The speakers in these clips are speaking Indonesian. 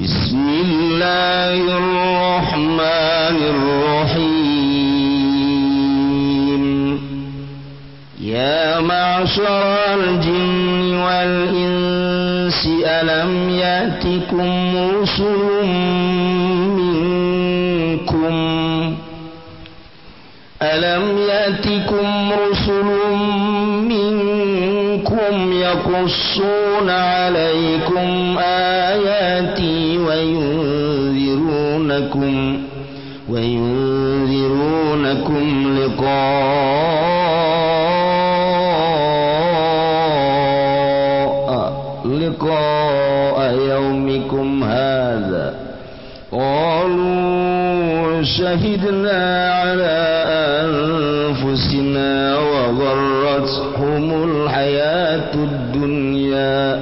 بسم الله الرحمن الرحيم يا معشر الجن والإنس ألم يأتكم رسل منكم ألم يأتكم رسل منكم يقصون عليكم آه شهدنا على أنفسنا وغرتهم الحياة الدنيا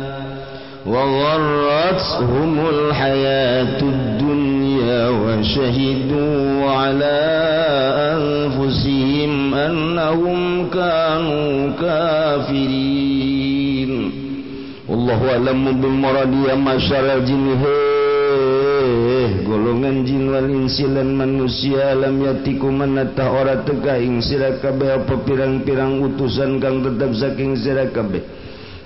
وغرتهم الحياة الدنيا وشهدوا على أنفسهم أنهم كانوا كافرين والله أعلم بالمرض يا معشر الجن minal jin wal insi lan manusia lam yatikum manata ora teka ing sira apa pirang-pirang utusan kang tetap saking sira kabeh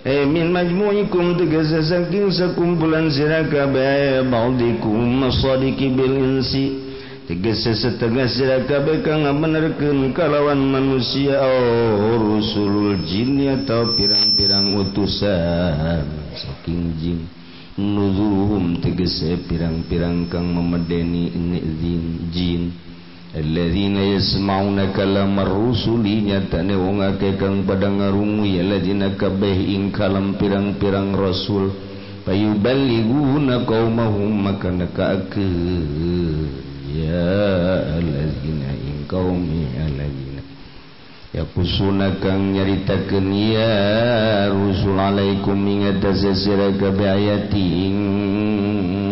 Eh min majmu'ikum tegas saking sekumpulan sira kabeh dikum masadiqi bil insi tegas setengah sira kabeh kang benerkeun kalawan manusia oh rusulul jin atau pirang-pirang utusan saking jin nuzuhum tegese pirang-pirang kang memedeni zin jin alladzina yasmauna kalam rusuli nyatane wong akeh kang padha ngarungu alladzina kabeh ing kalam pirang-pirang rasul fayuballighuna qaumahum maka nakaake ya alladzina ing qaumi alladzina Puuna kang nyarita ke niiya rusul aalaikummata se si ka beatiin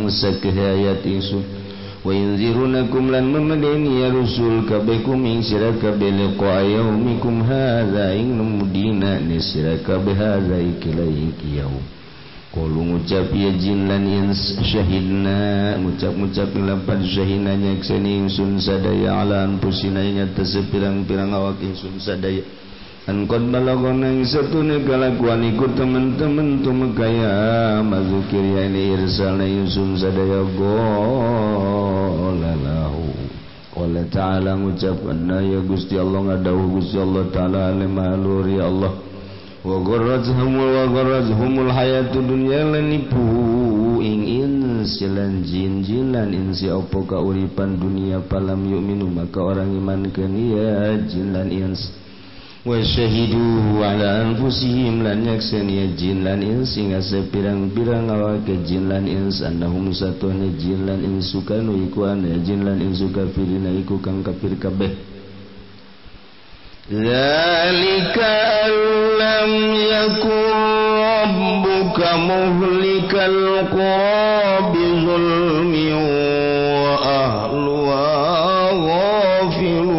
sakhayat isu Wainziruna kum lan meme iya rusul kabekku min sira kaabelle ko ayau mikum hagaingg nummu dina ne siraaka behagai kela kiyau. mucap jinlan sy na mucap-mucappan syhin na nyaen ni sunsaa aalanpus nainya tese pirang-pirang awak in sunsaa Angkon balakon nang satu nigalakuan niikuen-men tu kaya magu kir ini Isan nasaa go oleh talang mucapna yo gustya Allah ngadah gustya Allah ta'ala maluri Allah Wago humul wagoraj humul hayatu dunya leni puwu ing ins selanjinjinlan in siya opo ka ulipan dunia palam yuk minum maka orang iman ke niya jinlan ins wehihu waang fusi himlan nya se ni jinlan ins ngase pirangpirarang ngawa ke jinlan ins anda humus satue jinlan in suukanu ikuan ya jinlan in su ka firina iku kang kafir kabeh. ذلك أن لم يكن ربك مهلك القرى بظلم وأهلها غافلون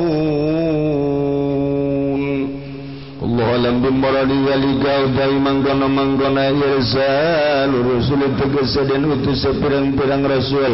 الله أعلم بمرض ذلك ودai mangkono-mangkono irsal rusul tegese dan utus pirang-pirang rasul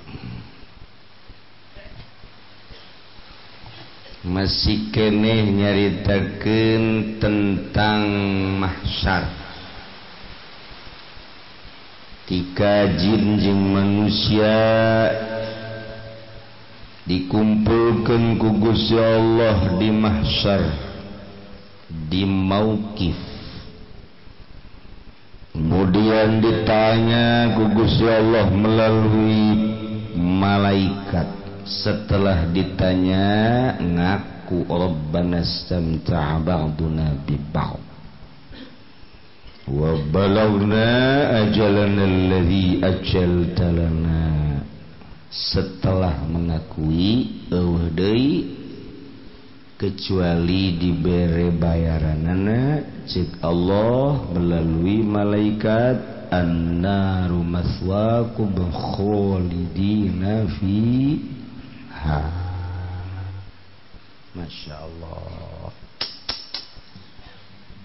masih kene nyaritakan tentangmahya Hai tiga jinjing manusia Hai dikumpulkan kugus Ya Allah dimahyar di mauqi Hai kemudian ditanya kugus Ya Allah melalui malaikat setelah ditanya ngaku Rabbana samta'a ba'duna bi ba'd wa balawna ajalana alladhi ajalta lana setelah mengakui eueuh deui kecuali diberi bayaranana cik Allah melalui malaikat annaru maswakum khalidina fi Aha. Masya Allah.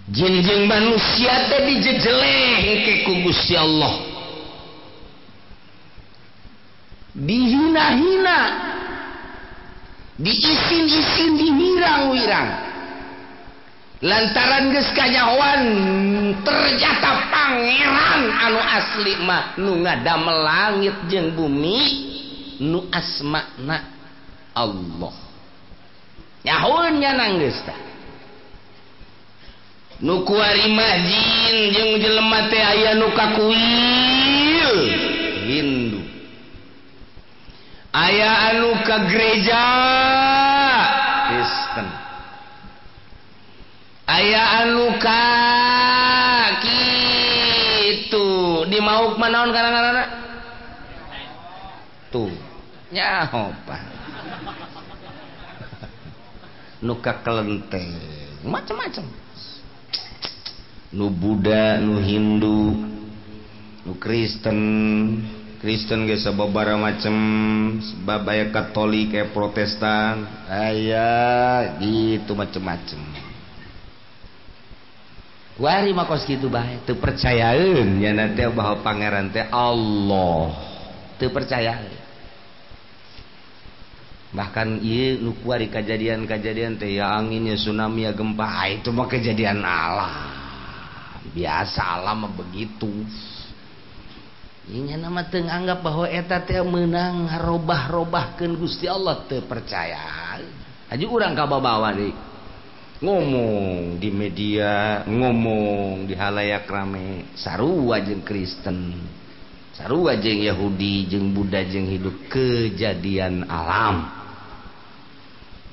Jinjing manusia tadi jejeleh ke kugusti Allah. Dihina-hina. Diisin-isin dihirang-wirang. Lantaran geus kanyawan ternyata pangeran anu asli mah nu ngadamel langit jeung bumi nu asmana Allahnyanya nangsta nukuwar majin jelemati aya nukakuwi Hindu ayaah aluka gereja Hai aya alukaki itu di mauuk manaon karena tuhnyahop pah nuka kelenteng macam-macam nu Buddha nu Hindu nu Kristen Kristen ge sababara macam sebab aya Katolik aya Protestan aya gitu macam-macam. wari makos gitu bae teu percayaeun nya nanti bahwa pangeran teh Allah teu percayaeun bahkan iya di kejadian-kejadian teh ya anginnya tsunami ya gempa ah, itu mah kejadian alam biasa alam begitu ini nama teng anggap bahwa eta teh menang robah-robahkeun Gusti Allah teu percaya aja orang ka babawa deui ngomong di media ngomong di halayak rame saru jeung Kristen saru jeung Yahudi jeng Buddha jeng hidup kejadian alam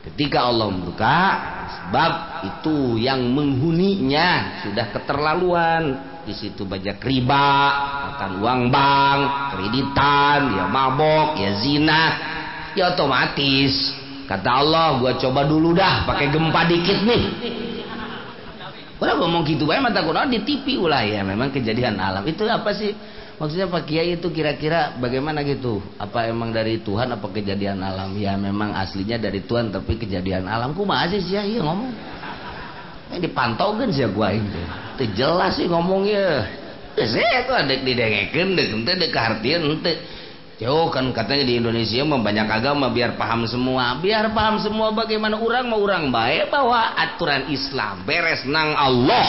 Ketika Allah membuka, sebab itu yang menghuninya sudah keterlaluan. Di situ banyak riba, makan uang bank, kreditan, ya mabok, ya zina. Ya otomatis. Kata Allah, gua coba dulu dah pakai gempa dikit nih. Udah ngomong gitu banyak mata Quran di TV ulah ya memang kejadian alam itu apa sih Maksudnya Pak Kiai itu kira-kira bagaimana gitu? Apa emang dari Tuhan apa kejadian alam? Ya memang aslinya dari Tuhan tapi kejadian alam. Kuma sih ya iya ngomong. Ini eh, dipantau kan sih gua ini. Itu jelas sih ngomongnya. Ya, saya tuh ada di di dek ente di kehartian ente. Jauh kan katanya di Indonesia mah banyak agama biar paham semua. Biar paham semua bagaimana orang mau orang baik bahwa aturan Islam beres nang Allah.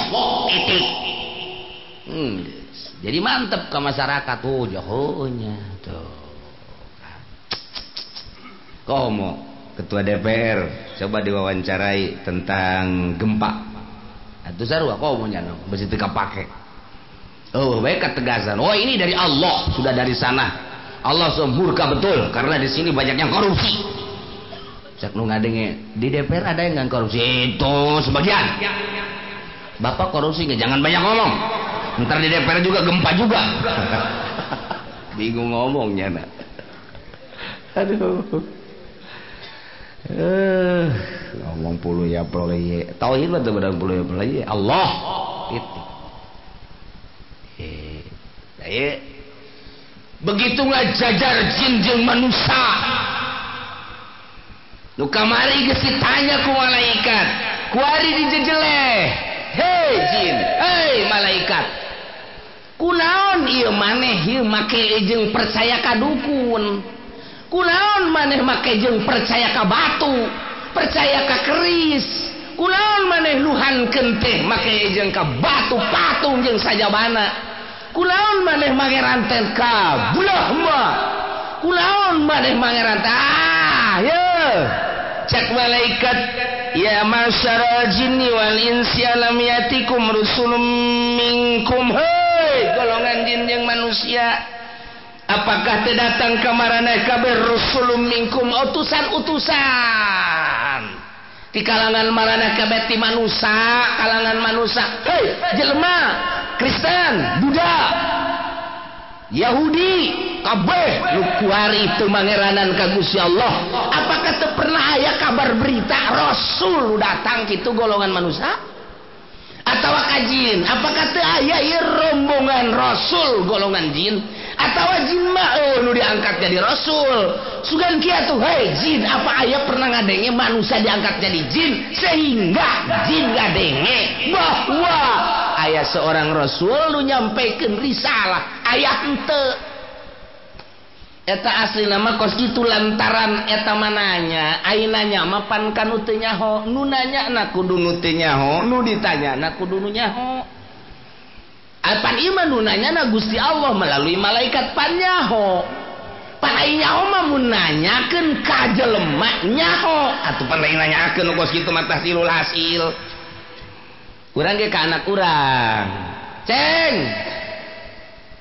Hmm jadi mantep ke masyarakat oh, tuh jahonya tuh Komo ketua DPR coba diwawancarai tentang gempa itu sarua mau nyano besi teka pakai oh baik ketegasan oh ini dari Allah sudah dari sana Allah semurka betul karena di sini banyak yang korupsi cek nu ngadenge di DPR ada yang nggak korupsi itu sebagian bapak korupsi nggak jangan banyak ngomong ntar di DPR juga gempa juga bingung ngomongnya nak aduh eh ngomong puluh ya proye tauhid lah tuh puluh ya proye Allah itu eh saya begitu jajar jin jin manusia nu kamari geus ditanya ku malaikat kuari dijejeleh hejin hai malaikat kuun maneh makeng percaya ka dukun ku manehmakjeng percaya ka batu percaya ke keris ku maneh lhan kente makengka batu patungng saja bana ku maneh ranten kalah maneh ah, cek malaikat Ya masyaral jinni wal insi alam yatikum rusulum minkum Hei golongan jin yang manusia Apakah terdatang ke kabir rusulum minkum Utusan-utusan Di kalangan marana kabir ti manusia Kalangan manusia Hei jelma Kristen Buddha Yahudi Ab yuk itu mangeranan kagusya Allah apa pernah ayaah kabar berita rasul lu datang itu golongan manusia ataujin Apakah aya rombongan rasul golongan jin ataujin mau oh, lu diangkat jadi Rasul suka kia tuhjin apa ayaah pernah ngadenge manusia diangkat jadi jin sehingga J gange bahwa ayaah seorang rassul lu nyampaikan risalah asli lama kos gitu lantaran eteta mannya anyapankan nya nunanya na dulunya ditanya dulunya Iman nunanya na si Allah melalui malaikat pannyaho nanya kaj lenya atau mata hasil kurang keak kurang ceng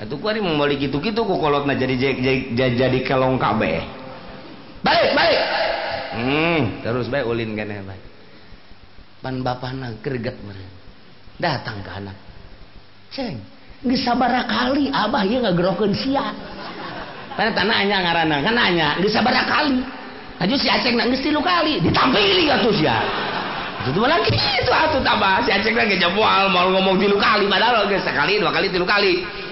itu ku mau balik gitu gitu ku kolotna jadi jadi jadi, jadi kelong kabe balik balik hmm, terus baik ulin ya baik pan bapak bapana kerget meren datang ke anak ceng nggak kali abah nggak ngagerokeun siap mana tanahnya ngarana kan nanya nggak kali Aja si Aceng nak geus kali ditampili tuh sia. Itu malah gitu, itu atuh tambah si Aceng gak jepoal mau ngomong tilu kali padahal gak sekali dua kali tilu kali.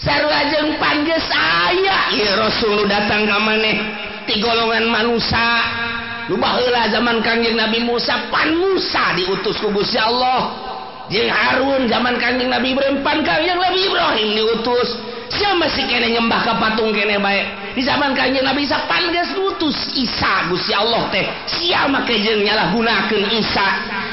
jeng pangge saya Rasulullah datangeh golongan mansa lubalah zaman Kanjeng Nabi Musa pansa diutus-kubusya Allah Harun zaman kanjeng nabi beremppan lebih brohim diutus si masih patung di zamanjeng nabi bisa pan-utus Isaya Allah teh siapanyalah gunakan Isa saya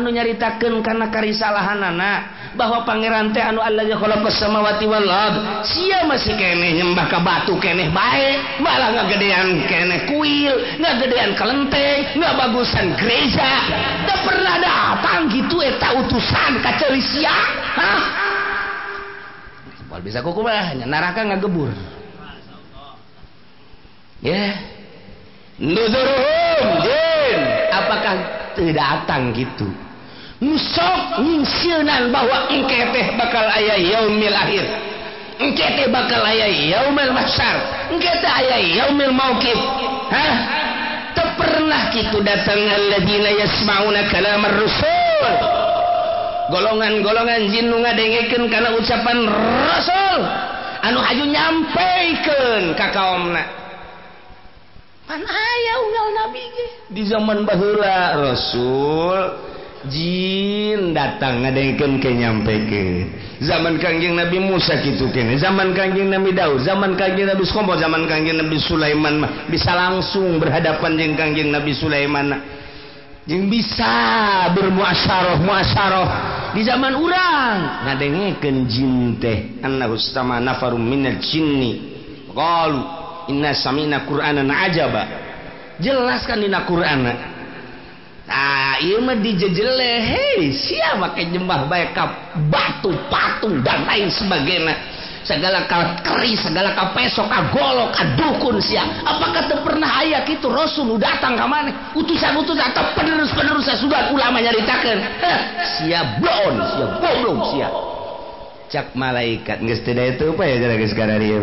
nyaritakan karena karisisa lahan-anak bahwa pangeraante anunya kalauwati si masih kenye batu kene baik malahged ke kuil nggak bagusangere pernah apa gitu utusan bisanya akabur Apakah kamu tidak datang gitu sok ngsiunan bahwa engke teh bakal ayah yaumil akhir engke teh bakal ayah yaumil mahsyar engke teh ayah yaumil mau hah tak pernah kitu datang alladzina yasmauna kalam rasul golongan-golongan jin nu ngadengekeun kana ucapan rasul anu haju nyampeikeun ka omna ayo nabi di zaman bahura Rasul Jin datang ngadengken ke nyampe zaman kangjeng Nabi Musa gitu di zaman kajeng nabi da zaman kang Nabi kompo zaman kageng Nabi Sulaiman bisa langsung berhadapan je kangjeng Nabi Sulaiman yang bisa bermuasya roh muaoh di zaman udang ngagekenjin teh anak U utama Nafaru Min inna samina qur'anan ajaba jelaskan dina qur'ana ah ieu iya mah dijejeleh hei siapa make nyembah bae batu patung dan lain sebagainya segala ka keris, segala ka peso ka golok ka dukun sia apakah teu pernah aya itu rasul datang ka mana? utusan-utusan atau penerus-penerus sudah ulama nyaritakeun sia blon? sia goblok sia cak malaikat geus teu itu apa ya gara-gara sekarang ieu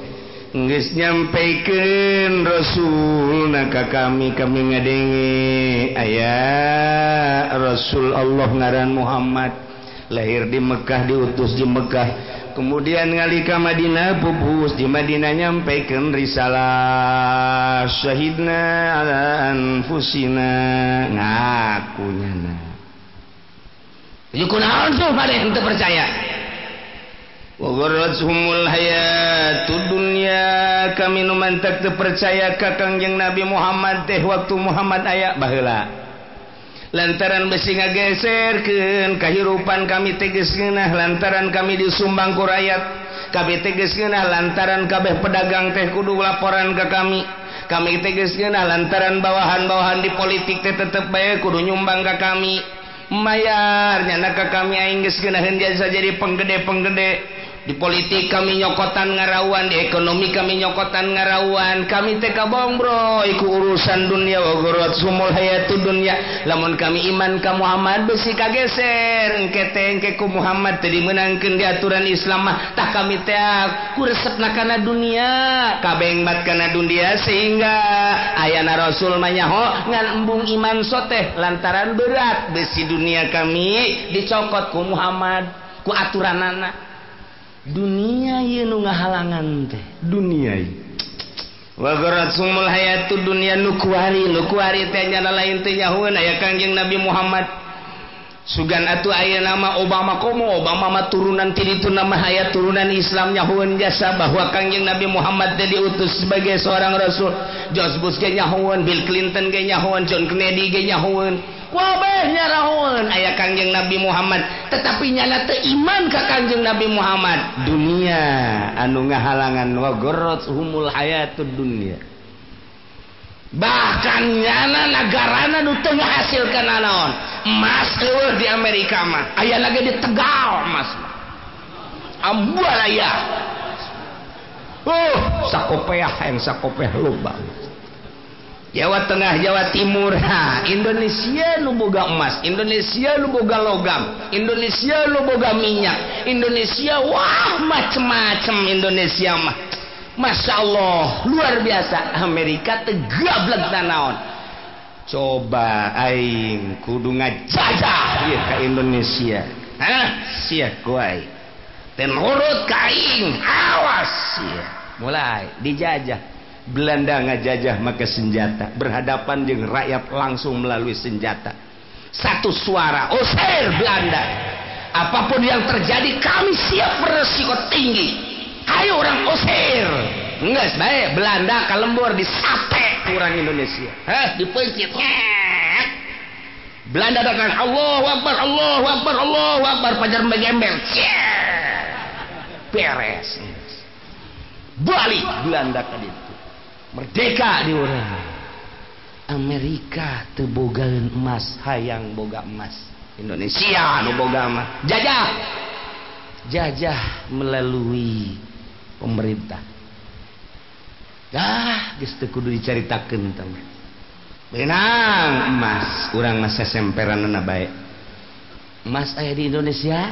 nyampaikan Raul nakah kami kami ngadennge ayaah Rasul Allah ngaran Muhammad lahir di Mekkah diutus di Mekkah kemudian ngalika Madinah bubus di Madinah nyampaikan risalah Shana aanfusina ngakunyakun untuk percaya ul tudunnya kami numan tak percaya katangjeng Nabi Muhammad teh waktu Muhammad ayat bahlah lantaran besi ngageserken kehidupan kami tegesgennah lantaran kami di Sumbangkurayaat kami tegesgennah lantaran kabeh pedagang teh kudu laporan ke kami kami tegesgenah lantaran bawahan- bawahan di politik teh tetep kudu nyumbangkah kami mayarnya nakah kamiinggisgen dia bisa jadi penggedde penggedde Di politik kami nyokotan ngarawan di ekonomi kami nyokotan ngarawan kami TK bomg bro iku urusan dunia ogoot sumul Haytud dunia namun kami imankah Muhammad besi kageser engke tengkeku Muhammad jadi menangkan di aturan Islamtah kami te kursep na dunia kabegbatkan dunia dia sehingga Ayyana rassul maho ngalembung iman soteh lantaran berat besi dunia kami dicokotku Muhammad ku aturan anak Du dunia yu nga halangan teh waul haykunya lainnya ayajeing nabi Muhammad Suganuh aya nama Obama Kom Obamama turunan tiitu nama hayat turunan Islamnyaon jasa bahwa kangjeing Nabi Muhammad jadi utus sebagai seorang rasul Jos Bush kenyaon Bill Clinton genyaon Johndi genyaon. nya raul ayaah Kanjeng Nabi Muhammad tetapi nyala iman ka Kanjeng Nabi Muhammad dunia anu nga halangan waot humul ayat tuh dunia bahkan nya na negaranya asilkanon mas di Amerikaman Ayah lagi ditegau mas Ab sakopah sakop lubang Jawa Tengah Jawa Timur ha, Indonesia boga emas Indonesia boga logam Indonesia boga minyak Indonesia wah macem-macem Indonesia mah Masya Allah luar biasa Amerika tegablek tanaon coba aing kudu ngajajah ya, ke Indonesia Hah? siap kuai dan kain, awas mulai dijajah Belanda ngajajah maka senjata berhadapan dengan rakyat langsung melalui senjata satu suara usir Belanda apapun yang terjadi kami siap beresiko tinggi ayo orang usir enggak sebaik Belanda kalembur di sate kurang Indonesia Di dipencet Belanda datang Allah wabar, Allah wabar, Allah wabar, pajar megembel beres balik Belanda tadi Merdeka di orang Amerika teboga emas hayang boga emas Indonesia boga jajah jajah melalui pemerintahang emas orang namperan baik emas air di Indonesia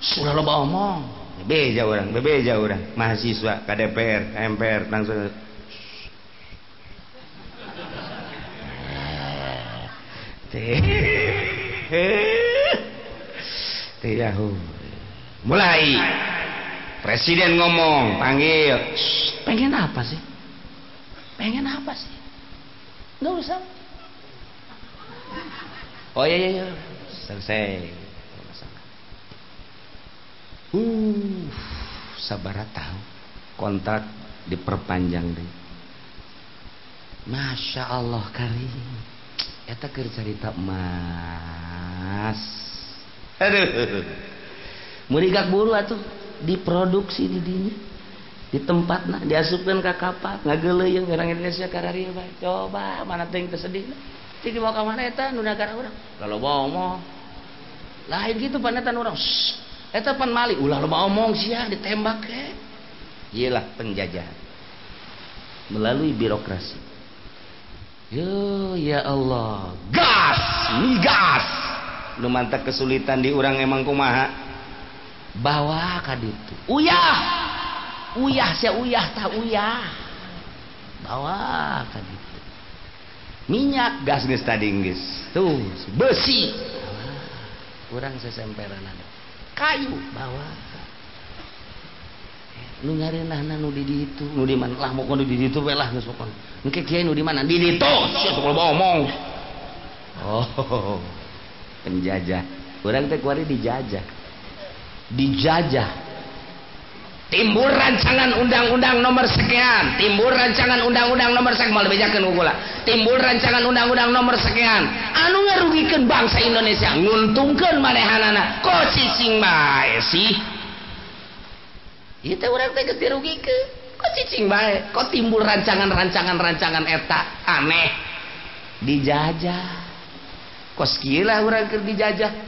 sudah loba omong beja orang beja orang mahasiswa KDPR MPR langsung Tidak Mulai. Presiden ngomong, panggil. pengen apa sih? Pengen apa sih? Enggak usah. Oh iya iya, iya. selesai uh sabar tahu kontrak diperpanjang deh Masya Allah kari eta ya, keur carita emas aduh meuri gak buru atuh diproduksi di dinya di tempat nah diasupkan ke kapak ngageleung orang Indonesia kararia bae coba mana tuh yang sedih Tik mau ka mana eta nu nagara urang lalu mau mau lain gitu panetan urang Eta pan mali ulah loba omong sia ditembak ke. Iyalah penjajahan. Melalui birokrasi. Yo ya Allah, gas, migas. Nu mantak kesulitan di urang emang kumaha? Bawa ka ditu. Uyah. Uyah sia uyah tah uyah. Bawa ka ditu. Minyak gas geus tadi geus. Tuh, besi. Kurang sesemperanan kayu bawa lu ngarinah nu di ditu nu mana lah mukon di itu, we lah kon, mukon engke kiai nu di mana di ditu sia sok omong oh penjajah orang teh kuari dijajah dijajah Timbul rancangan undang-undang nomor sekian timbul rancangan undang-undang nomor gula timbul rancangan undang-undang nomor sekean anu ngarugikan bangsa Indonesia untung kehan timbul rancangan rancangan rancangan etak ameh dijajah koski orang dijajah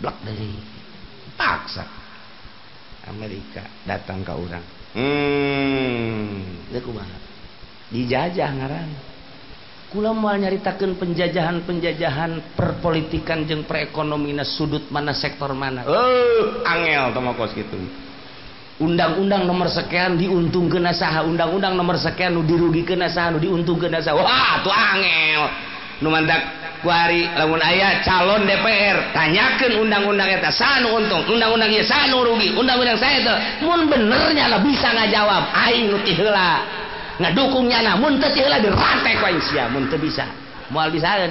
dari paksa Amerika datang ke uang hmm. dijajah ngaran pu mau nyaritakan penjajahan-penjajahan perpolitikan jeng perekonommi nas sudut mana sektor mana euh, angel ko gitu undang-undang memerian diuntung kenasaha undang-undang nomerian dirugi kenas diuntung ke luman datang ari namunun ayah calon DPR tanyaken undang-undang yata san untung undang-undang rugi undang-undang saya benernya bisa ngajawabla nggak ungnya freku bisaal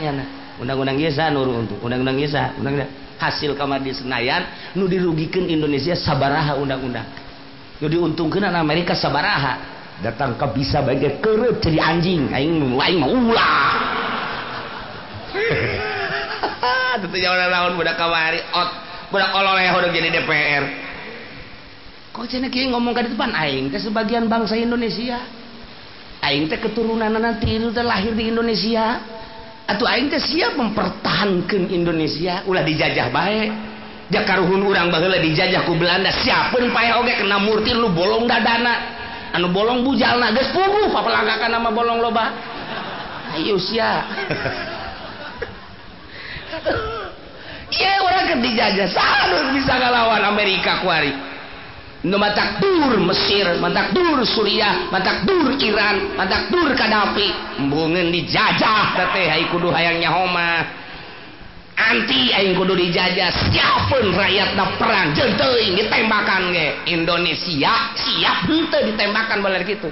undang-undanga nur untuk undang-undanga undang hasil kamar di Senayan nu dirugikan Indonesia saabaha undang-undang Yu diuntung ke Amerika sabaraha datang ke bisa bagi kerut jadi anjing lain mau lahha heun muda ka out gini DPR ngomongpan sebagian bangsa Indonesia Aing keturunan nanti udah lahir di Indonesia atau A siap mempertahan ke Indonesia ulah dijajah baik jaar ruun-wurrang bangetlah dijajahku Belanda siapapun payege kena murtin lu bolong ga danak anu bolong bujal na papa nama bolong loba Aayo si Iya orang kan dijajah selalu bisa ngelawan Amerika kuari nu matak dur Mesir matak dur Suriah matak dur Iran matak dur Kadafi mbungen dijajah tete hai kudu hayang nyahoma anti aing kudu dijajah siapun na perang jenteuing ditembakan ge Indonesia siap henteu ditembakan baler gitu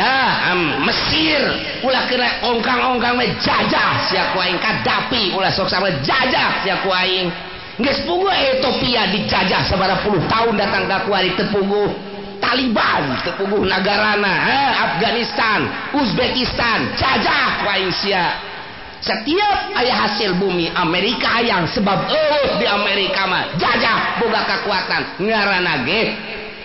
ha am Mesir pula kiraongngkang-onggang mejajah si kuing kadapi oleh soksamajajah yainggu Ethiopia dicajah sebera pul tahun dat datangangga kuari tepuguh Taliban tepuguh negarana eh, Afghanistan Uzbekistan cajah lain setiap ayah hasil bumi Amerika yang sebab di Amerikamah jajah ga kekuatannyaget ya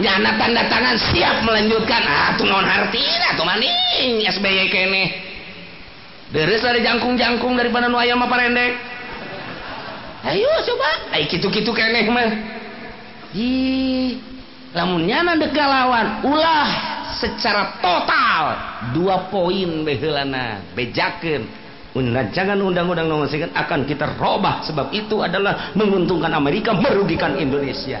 nyana tanda tangan siap melanjutkan ah tuh non hartina tuh maning ya SBY kene deres dari jangkung-jangkung daripada nu ayam apa rendek ayo coba ayo kitu-kitu kene mah ih lamun nyana dekalawan ulah secara total dua poin behelana bejakin undang undang-undang nomor sekian akan kita robah sebab itu adalah menguntungkan Amerika merugikan Indonesia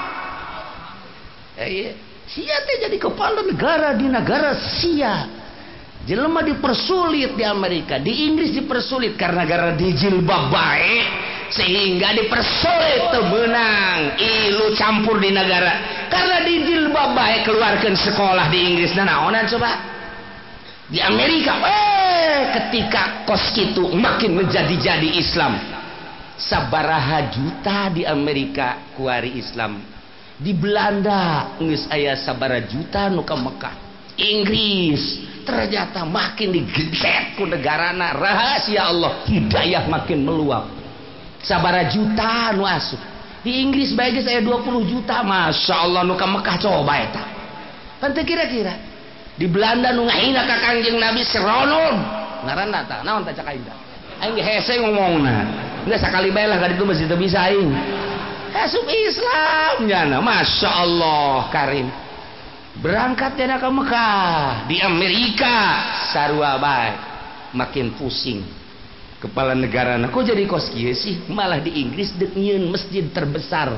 eh, jadi kepala negara di negara sia jelema dipersulit di Amerika di Inggris dipersulit karena negara dijilbab baik sehingga dipersulit tuh ilu campur di negara karena dijilbab baik keluarkan sekolah di Inggris dan nah, naonan oh, coba di Amerika eh ketika kos itu makin menjadi-jadi Islam sabaraha juta di Amerika kuari Islam Belanda is ayah sa bara juta nukem Mekkah Inggris ternyata makin diku negara rahasia Allah Hi Dayak makin meluap sabara juta nu di Inggris baju saya 20 juta Masya Allah nuka Mekkah coba penting kira-kira di Belanda nuga enakjng nabiun ngomong itu me itu asup Islam nyana Masya Allah Karim berangkat jana ke Mekah di Amerika sarua baik makin pusing kepala negara nah, kok jadi kos sih malah di Inggris dengin masjid terbesar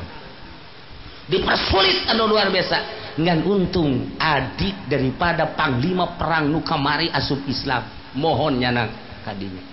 dipersulit anu luar biasa ngan untung adik daripada panglima perang nukamari asup Islam mohon nyana kadinya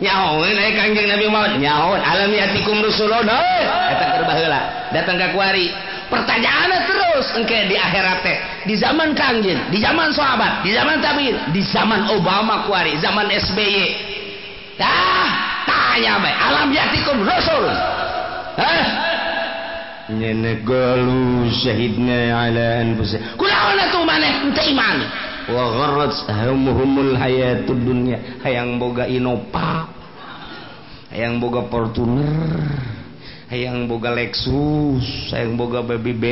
nyaon eh, naik kanjeng Nabi Muhammad nyaon alam yatikum rusulun datang ke baheula datang ke kuari pertanyaannya terus engke di akhirat teh di zaman kanjeng di zaman sahabat di zaman tabiin di zaman Obama kuari zaman SBY dah tanya bae alam yatikum rusul eh nyene galu syahidna ala anfusih kunaon atuh mana? teu iman mu tudunnya hayang boga Innova hayang boga Fortuner hayang boga Lexus sayang boga BBB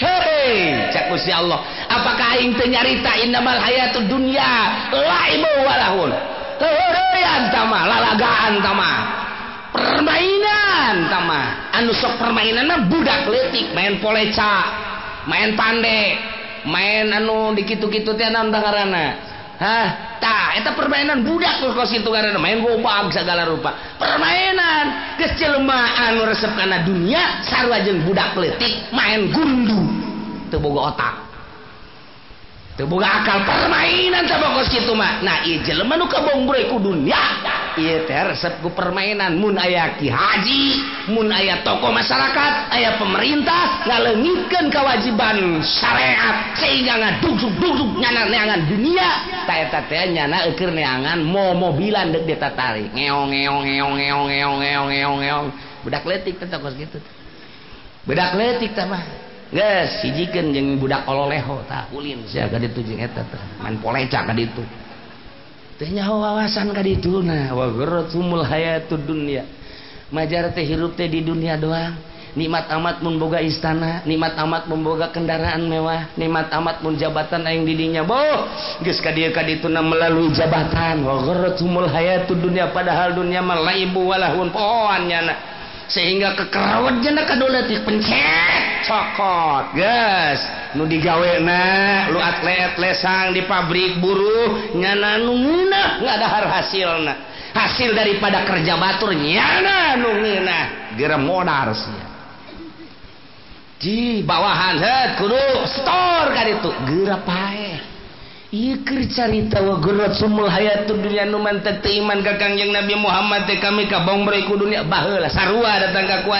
Hei cek Allah apa intunyarita inda haya tud dunia la lalagaanma permainan tama anusok permainan budakletik main poleca main pande main anu dikitu-kitu Tianana ha taeta permainan budak main rupa permainan kescelahanu resepkananya sar budak ple main gundu tuhboga otak akal pemainan kebokos gitu mak menug dunya seku permainan aya haji Mu ayat toko masyarakat ayat pemerintah nga legitkan kawajiban syariat dunianaangan mau mobilantaongongongongongongongong bedaktik ke tokos gitu bedak lettik ta sijiken yangdak tak wawasanjar teh di dunia doang nimat amat memboga istana nimat amat memboga kendaraan mewahnikmat amat punnjabatan yang didnya bo dia dit tun melalui jabatanul hayatud dunia padahal dunia mulaiaibu waun pohonannya anak sehingga kekerut jenak ke dontif pencet cokot nu digawe nah lu atlet lesang di pabrik buruh nga nggak dahar hasil hasil daripada kerja baturnya gera monar ji bawahanguru Sto itu gera pan itatul duniamantiman kejeng Nabi Muhammad kami kaboiku dunia tangga ka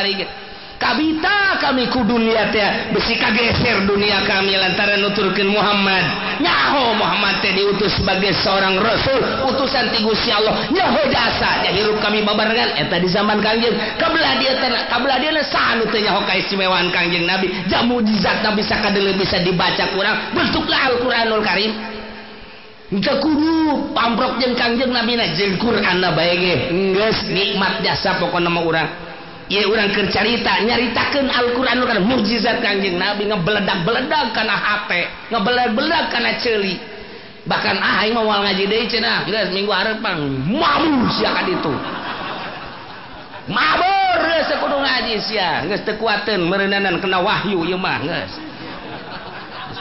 kamiku dunia ya besikah geser dunia kami lantaran nuturkan Muhammadnyahoo Muhammadnya diutus sebagai seorang rasul utusan tigu si Allah Yahu yang kami mabarkanta di zaman Kanjelah diatimewa Kanjeng nabimujizat bisakah dulu bisa dibaca kurang bentuklah Alquranul Karim yang pamprok jeng kanjeng nabi na jengkur bays nikmat jasa pokok nama orang ia orangcerita nyaritakan Alquranuran mukjizat kanjeng nabi nge beledak beledak karena HP ngebel-belak karena celi bahkan ah maung ngaji de ce minggu arepang mau sy itu ma ngais nges kekuatan merenanan kena Wahyu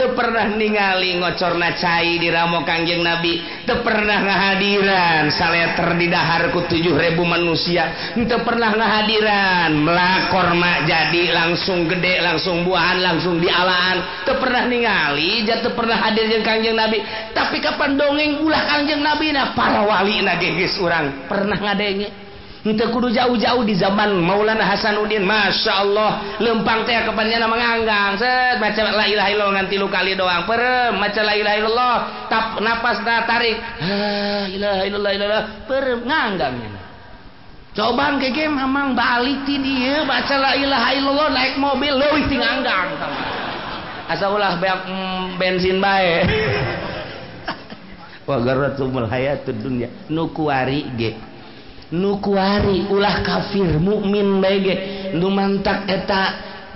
Te pernah ningali ngocorna cair di Ramok kangjeng nabi te pernah nahhadiran sale ter diharkujuh ribu manusia te pernah nahhadiranmla korma jadi langsung gede langsung buahan langsung dialahan ke pernah ningali jatuh pernah hadir jekanjeng nabi tapi kapan dongeng ulah kanjeng nabi nah para wali naging gis kurangrang pernah ngadenenge Ente kudu jauh-jauh di zaman Maulana Hasanuddin Masya Allah lempang teh kepannya nama nganggang set baca la ilaha illallah nganti lu kali doang perem macam la ilaha illallah tap napas na tarik la ilaha illallah ilallah. perem nganggangnya coba ngeke mamang balik di dia baca la ilaha illallah naik mobil Lu itu nganggang asa ulah mm, bensin baik, Wah, garratul hayatud dunya dunia. Nukuari ge nukuari ulah kafir mukmin baik lumantak eta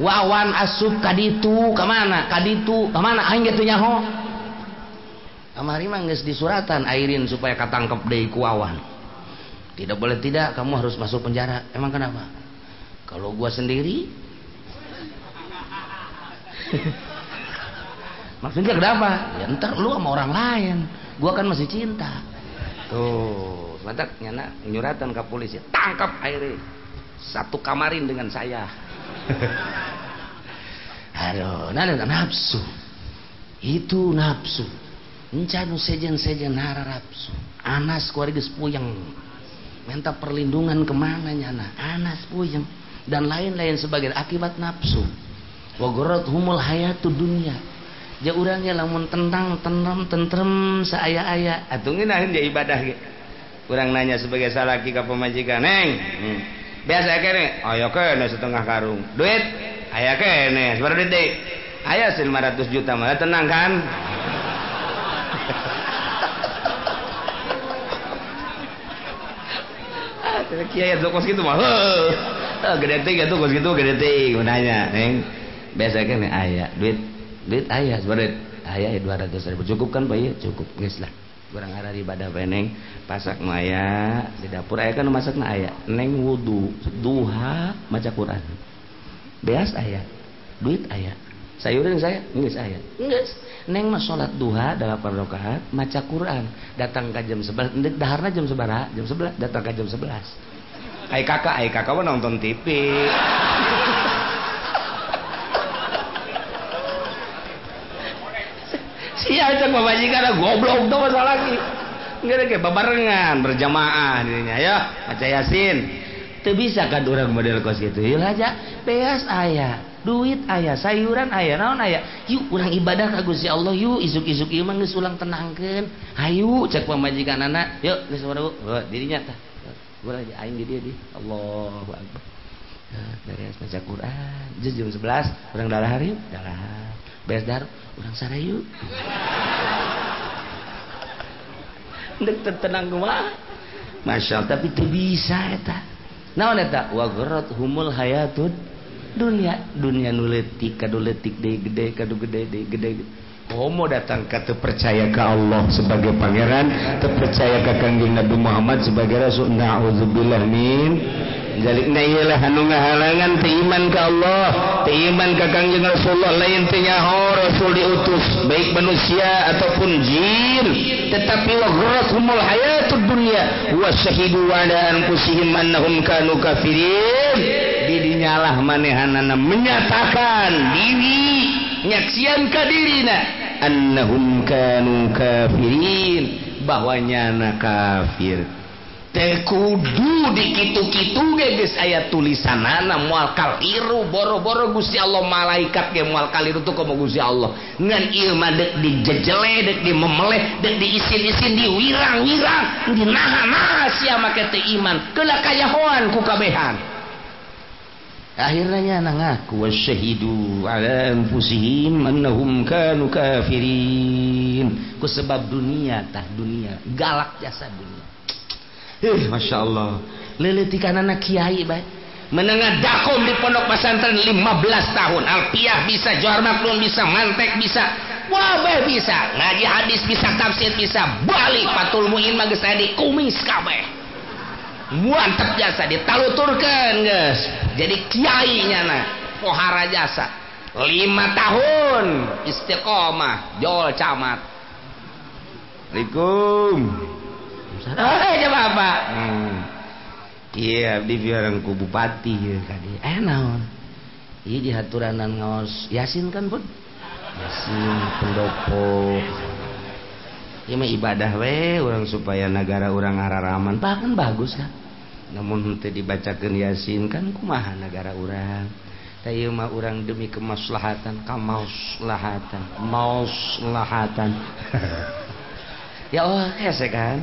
wawan asup kaditu kemana kaditu kemana aing gitu nyaho kamari mangis di suratan airin supaya katangkep ku wawan. tidak boleh tidak kamu harus masuk penjara emang kenapa kalau gua sendiri maksudnya kenapa ya ntar lu sama orang lain gua kan masih cinta tuh Wadak nyana nyuratan ke polisi tangkap airi satu kamarin dengan saya aduh nada nafsu itu nafsu encanu sejen-sejen hara nafsu anas keluarga puyeng minta perlindungan kemana nyana anas puyeng dan lain-lain sebagai akibat nafsu wagorot humul hayatu dunia Ya urangnya lamun tentang tentrem tentrem seaya-aya atungin akhirnya ibadah gitu kurang nanya sebagai salaki ke pemajikan neng hmm. biasa kene ayo kene setengah karung duit ayo kene seberapa duit deh ayo 500 juta malah ya, tenang kan kiai atau kos gitu mah eh, gede tiga tuh kos gitu gede tiga nanya neng biasa kene ayah duit duit ayah duit, ayah ya, dua ratus ribu cukup kan pak ya cukup guys lah kurang arah ibadah peneng pasak maya di dapur ayah kan masak na ayah neng wudhu duha maca Quran beas ayah duit ayah sayurin saya nggak ayah nggak neng masolat sholat duha dalam rakaat maca Quran datang ke jam sebelas daharna jam sebara jam sebelas datang ke jam sebelas ayah kakak ayah kakak nonton TV iya cek babajikan goblok tuh masalah lagi nggak ada kayak babarengan berjamaah dirinya ya baca yasin tuh bisa kan orang model kos gitu yuk aja beas ayah duit ayah sayuran ayah naon ayah yuk orang ibadah ke ya Allah yuk isuk-isuk ieu mah geus ulang tenangkeun hayu cek pamajikan anak yuk suara warung oh, dirinya tah gua aja aing di dia di Allah. akbar dari ya, baca Quran jam sebelas. orang dalah hari dalah dar urangsarayu tertenang masya tapi itu bisaeta nata wa humul hayatud dunia dunia nuletik kaduletikde gede kadu gede gede gede Oh, datang kata percaya ke Allah sebagai pangeran terpercaya ke kangjeng Nabi Muhammad sebagai rasul na'udzubillah min jadi na iyalah anu ngahalangan iman ke Allah iman ke kangjeng Rasulullah lain tenyaho oh, Rasul diutus baik manusia ataupun jin tetapi wa gharasumul hayatud dunya wa syahidu wa da'an kusihim annahum kanu kafirin dirinya manehanana menyatakan diri nyaksian kadirina annahum kanu kafirin bahwanya na kafir Tekudu dikitu di kitu-kitu ayat tulisanana mual kaliru boro-boro Gusti Allah malaikat ge mual kaliru tuh komo Gusti Allah ngan ieu mah deuk dijejele deuk dimemeleh deuk diisin-isin diwirang-wirang di naha naha make iman kelakaya kayahoan ku kabehan akhirnya anak ngaku wasyahidu ala anfusihim annahum kanu kafirin ku sebab dunia tah dunia galak jasa dunia eh masya Allah leletikan anak kiai baik menengah dakom di pondok pesantren 15 tahun alpiah bisa johar maklum bisa mantek bisa wabah bisa ngaji hadis bisa tafsir bisa balik patul muin magis tadi kumis kabeh terjasa ditalturkan guys jadi Kyainya pohara jasa lima tahun Istiqomah Jol camaatikum hmm. Iya dibiaang kubupati tadi en eh, hatnan yasin pun ibadah W orang supaya negara ugararah raman pa bagus ha namun dibacakan Yasin kan kumaha negara orang mah orang demi kemaslahatan kemaslahatan, mauslahatan ya oh kese kan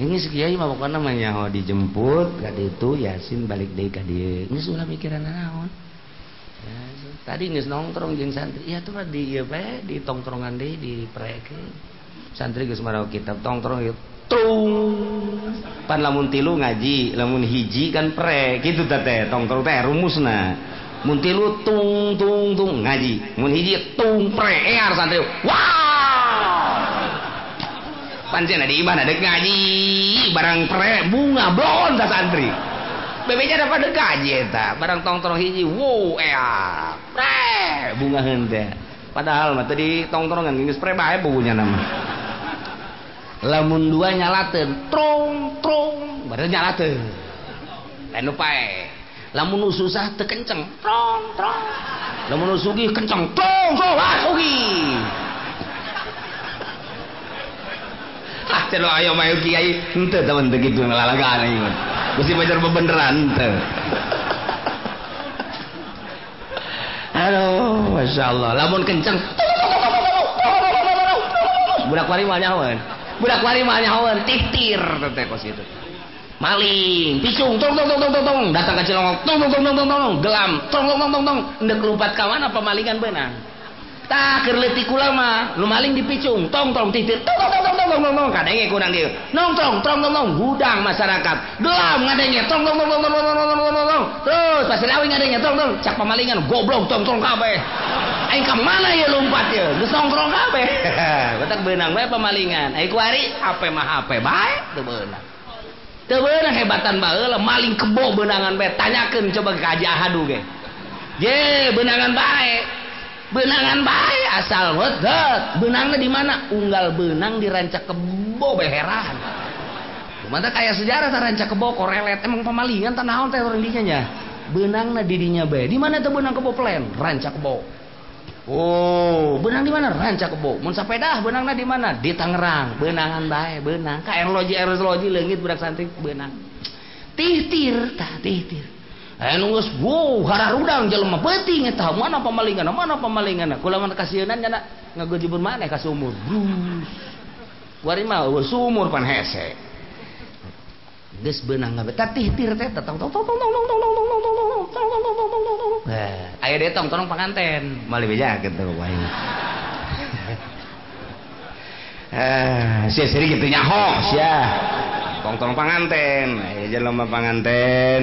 ini sekian mah pokoknya namanya oh dijemput gak itu Yasin balik deh kadi, ini sudah mikiran naon ya, tadi ini nongkrong jeng santri ya tuh di iya di tongkrongan deh di preke santri gus marau kitab tongkrong yuk trung pan lamun tilu ngaji lamun hiji kan pre gitu tete tong tong rumus na mun tilu tung tung tung ngaji mun hiji tung pre ear santri wow pancen ada iman ada ngaji barang pre bunga blon ta santri bebeknya dapat ngaji eta barang tong hiji wow eh pre bunga hente padahal mah tadi tong ini geus pre bae bubunya nama lamun dua nyalaten trong trong baru nyalaten lain lupa lamun susah tekenceng trong trong lamun sugi kenceng trong trong ah sugi ah cerita ayo mayu kiai ente teman begitu ngelalagaan ini mesti belajar bebeneran ente Halo, masya Allah. Lamun kenceng. Budak wari mah budak wari mah nyawer titir teteh kos itu maling pisung tong tong tong tong tong tong datang ke cilongok tong tong tong tong tong gelam tong tong tong tong tong ndek lumpat ka mana pemalingan benang Tak letik kulama lu maling dipicung tong tong titir tong tong tong tong tong tong tong kadenge kurang dia nong tong tong tong tong hudang masyarakat gelam ngadenge tong tong tong tong tong tong tong tong tong tong terus pasir awing ngadenge tong tong cak pemalingan goblok tong tong kabeh aing kemana mana ya lompat ya geus nongkrong kabeh betak benang bae pemalingan aing kuari hape mah hape baik, tuh benang. Tuh benang hebatan baheula maling kebo benangan bae tanyakan coba ka Haji Ahadu ge ye benangan baik benangan baik asal wedet benangnya di mana unggal benang di kebo beheran mata kayak sejarah ta rancak kebo korelet emang pemalingan tanah on teh benangnya didinya bae di mana tuh benang kebo plan Rancak kebo Oh, benang di mana? Rancak kebo. Mun dah? Benangnya di mana? Di Tangerang. Benangan baik. benang. kayak loji aerologi loji langit budak santik benang. Tihtir tah, tihtir. dangjal pemalingan pemalinganango di sumur sumur tongng pangantennya ya tongtong pangantenjalmah panganten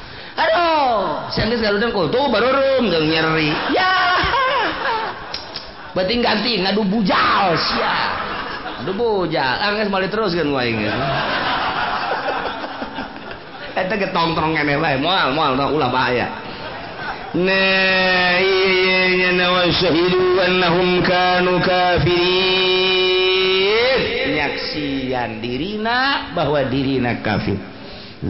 aduh kok, tuh baru rum gak nyeri ya berarti ganti ngadu bujal ya, ngadu bujal angges ah, terus kan, eh, teruskeun wae geus eta getongtrong kene wae moal moal ulah bahaya نائيين وشهدوا أنهم كانوا kafirin nyaksian dirina bahwa dirina kafir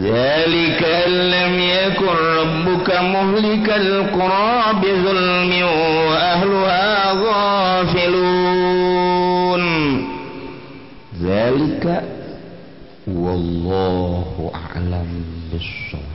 ذلك أن لم يكن ربك مهلك القرى بظلم وأهلها غافلون ذلك والله أعلم بالصواب